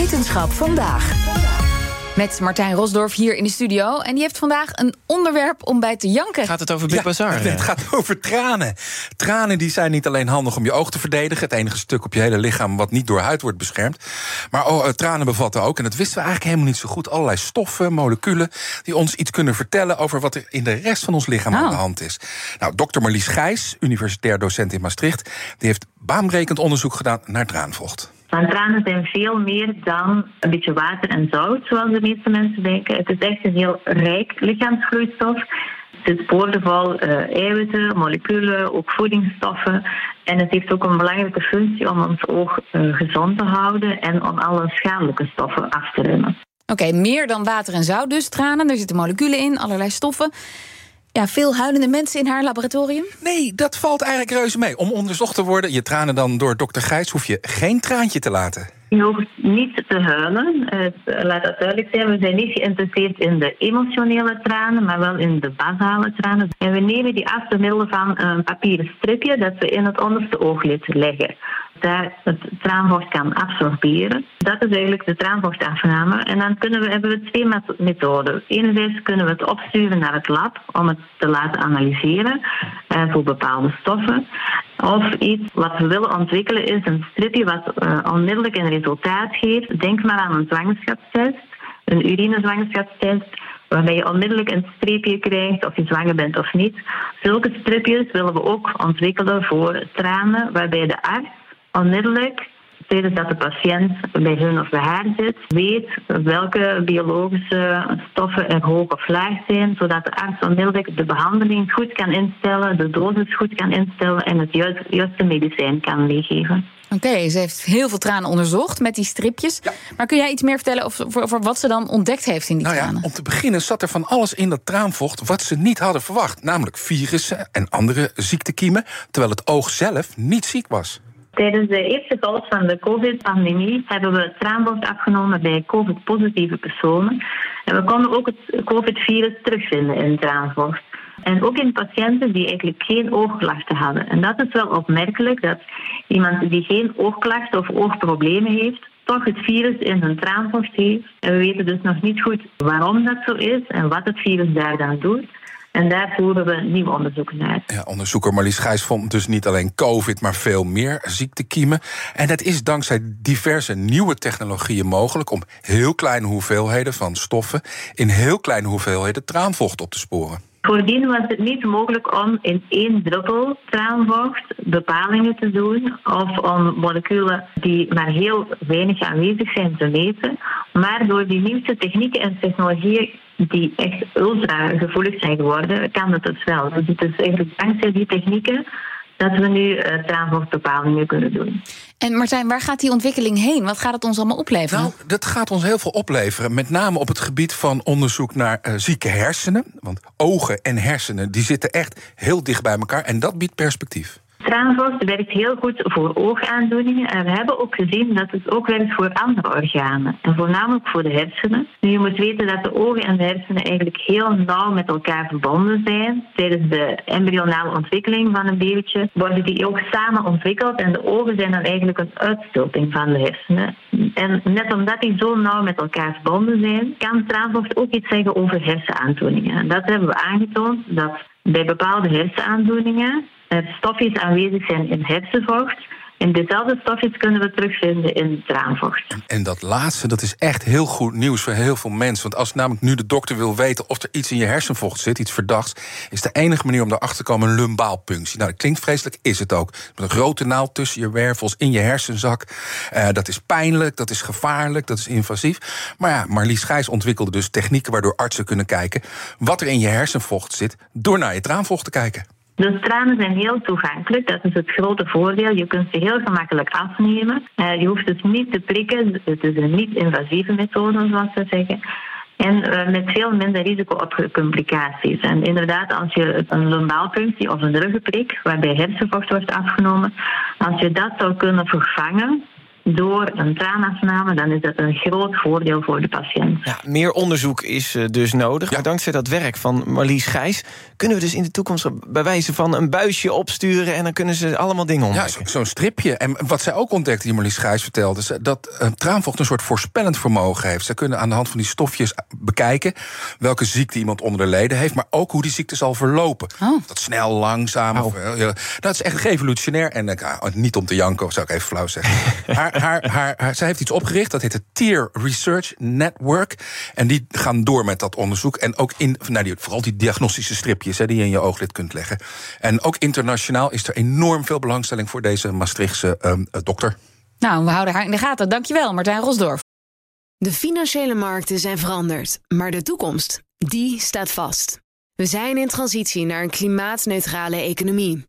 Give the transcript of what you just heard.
Wetenschap vandaag. Met Martijn Rosdorf hier in de studio. En die heeft vandaag een onderwerp om bij te janken. Gaat het over Big Bazaar? Het, het gaat over tranen. Tranen die zijn niet alleen handig om je oog te verdedigen. Het enige stuk op je hele lichaam wat niet door huid wordt beschermd. Maar oh, eh, tranen bevatten ook, en dat wisten we eigenlijk helemaal niet zo goed... allerlei stoffen, moleculen die ons iets kunnen vertellen... over wat er in de rest van ons lichaam aan de Oh. hand is. Nou, dokter Marlies Gijs, universitair docent in Maastricht... die heeft baanbrekend onderzoek gedaan naar traanvocht. Want tranen zijn veel meer dan een beetje water en zout, zoals de meeste mensen denken. Het is echt een heel rijk lichaamsvloeistof. Het is boordevol eh, eiwitten, moleculen, ook voedingsstoffen. En het heeft ook een belangrijke functie om ons oog eh, gezond te houden en om alle schadelijke stoffen af te remmen. Oké, meer dan water en zout dus, tranen. Er zitten moleculen in, allerlei stoffen. Ja, veel huilende mensen in haar laboratorium. Nee, dat valt eigenlijk reuze mee. Om onderzocht te worden, je tranen dan door dokter Gijs... hoef je geen traantje te laten. Je hoeft niet te huilen. Laat dat duidelijk zijn. We zijn niet geïnteresseerd in de emotionele tranen, maar wel in de basale tranen. En we nemen die af door middel van een papieren stripje dat we in het onderste ooglid leggen. Daar het traanvocht kan absorberen. Dat is eigenlijk de traanvochtafname. En dan kunnen we, hebben we twee met- methoden. Enerzijds kunnen we het opsturen naar het lab om het te laten analyseren eh, voor bepaalde stoffen. Of iets wat we willen ontwikkelen is een stripje wat eh, onmiddellijk een resultaat geeft. Denk maar aan een zwangerschapstest, een urinezwangerschapstest, waarbij je onmiddellijk een streepje krijgt of je zwanger bent of niet. Zulke stripjes willen we ook ontwikkelen voor tranen, waarbij de arts onmiddellijk dat de patiënt bij hun of bij haar zit, weet welke biologische stoffen er hoog of laag zijn, zodat de arts onmiddellijk de behandeling goed kan instellen, de dosis goed kan instellen en het juist- juiste medicijn kan meegeven. Oké, ze heeft heel veel tranen onderzocht met die stripjes. Maar kun jij iets meer vertellen over, over wat ze dan ontdekt heeft in die Nou ja, om te beginnen zat er van alles in dat traanvocht wat ze niet hadden verwacht. Namelijk virussen en andere ziektekiemen, terwijl het oog zelf niet ziek was. Tijdens de eerste golf van de COVID-pandemie hebben we traanvocht afgenomen bij COVID-positieve personen. En we konden ook het COVID-virus terugvinden in traanvocht. En ook in patiënten die eigenlijk geen oogklachten hadden. En dat is wel opmerkelijk dat iemand die geen oogklachten of oogproblemen heeft, toch het virus in zijn traanvocht heeft. En we weten dus nog niet goed waarom dat zo is en wat het virus daar dan doet. En daar voeren we nieuw onderzoek naar. Ja, onderzoeker Marlies Gijs vond dus niet alleen COVID, maar veel meer ziektekiemen. En dat is dankzij diverse nieuwe technologieën mogelijk om heel kleine hoeveelheden van stoffen in heel kleine hoeveelheden traanvocht op te sporen. Voordien was het niet mogelijk om in één druppel traanvocht bepalingen te doen of om moleculen die maar heel weinig aanwezig zijn te meten. Maar door die nieuwste technieken en technologieën die echt ultra gevoelig zijn geworden, kan het dus wel. Dus het is eigenlijk dankzij die technieken dat we nu eh, traanvochtbepalingen kunnen doen. En Martijn, waar gaat die ontwikkeling heen? Wat gaat het ons allemaal opleveren? Nou, dat gaat ons heel veel opleveren. Met name op het gebied van onderzoek naar eh, zieke hersenen. Want ogen en hersenen die zitten echt heel dicht bij elkaar. En dat biedt perspectief. Traanvocht werkt heel goed voor oogaandoeningen. En we hebben ook gezien dat het ook werkt voor andere organen. En voornamelijk voor de hersenen. Nu, je moet weten dat de ogen en de hersenen eigenlijk heel nauw met elkaar verbonden zijn. Tijdens de embryonale ontwikkeling van een babytje worden die ook samen ontwikkeld. En de ogen zijn dan eigenlijk een uitstulping van de hersenen. En net omdat die zo nauw met elkaar verbonden zijn, kan traanvocht ook iets zeggen over hersenaandoeningen. En dat hebben we aangetoond dat bij bepaalde hersenaandoeningen er stofjes aanwezig zijn in hersenvocht. En dezelfde stofjes kunnen we terugvinden in traanvocht. En dat laatste, dat is echt heel goed nieuws voor heel veel mensen. Want als namelijk nu de dokter wil weten of er iets in je hersenvocht zit, iets verdachts, is de enige manier om daarachter te komen een lumbaalpunctie. Nou, dat klinkt vreselijk, is het ook. Met een grote naald tussen je wervels in je hersenzak. Eh, dat is pijnlijk, dat is gevaarlijk, dat is invasief. Maar ja, Marlies Gijs ontwikkelde dus technieken waardoor artsen kunnen kijken wat er in je hersenvocht zit, door naar je traanvocht te kijken. Dus tranen zijn heel toegankelijk, dat is het grote voordeel. Je kunt ze heel gemakkelijk afnemen. Eh, je hoeft dus niet te prikken, het is een niet-invasieve methode, zoals ze zeggen. En eh, met veel minder risico op complicaties. En inderdaad, als je een lumbaalpunctie of een ruggenprik, waarbij hersenvocht wordt afgenomen, als je dat zou kunnen vervangen door een traanafname, dan is dat een groot voordeel voor de patiënt. Ja, meer onderzoek is uh, dus nodig. Maar dankzij dat werk van Marlies Gijs... kunnen we dus in de toekomst bij wijze van een buisje opsturen... en dan kunnen ze allemaal dingen ontdekken. Ja, zo'n stripje. En wat zij ook ontdekte, die Marlies Gijs vertelde... is dat uh, traanvocht een soort voorspellend vermogen heeft. Ze kunnen aan de hand van die stofjes bekijken... welke ziekte iemand onder de leden heeft... maar ook hoe die ziekte zal verlopen. Oh. Dat snel, langzaam. Of, uh, dat is echt evolutionair. En niet om te janken, of zou ik even flauw zeggen. haar, haar, haar, haar, zij heeft iets opgericht, dat heet het Tier Research Network. En die gaan door met dat onderzoek. En ook in, nou, die, vooral die diagnostische stripjes hè, die je in je ooglid kunt leggen. En ook internationaal is er enorm veel belangstelling voor deze Maastrichtse um, dokter. Nou, we houden haar in de gaten. Dankjewel, Martijn Rosdorf. De financiële markten zijn veranderd, maar de toekomst, die staat vast. We zijn in transitie naar een klimaatneutrale economie.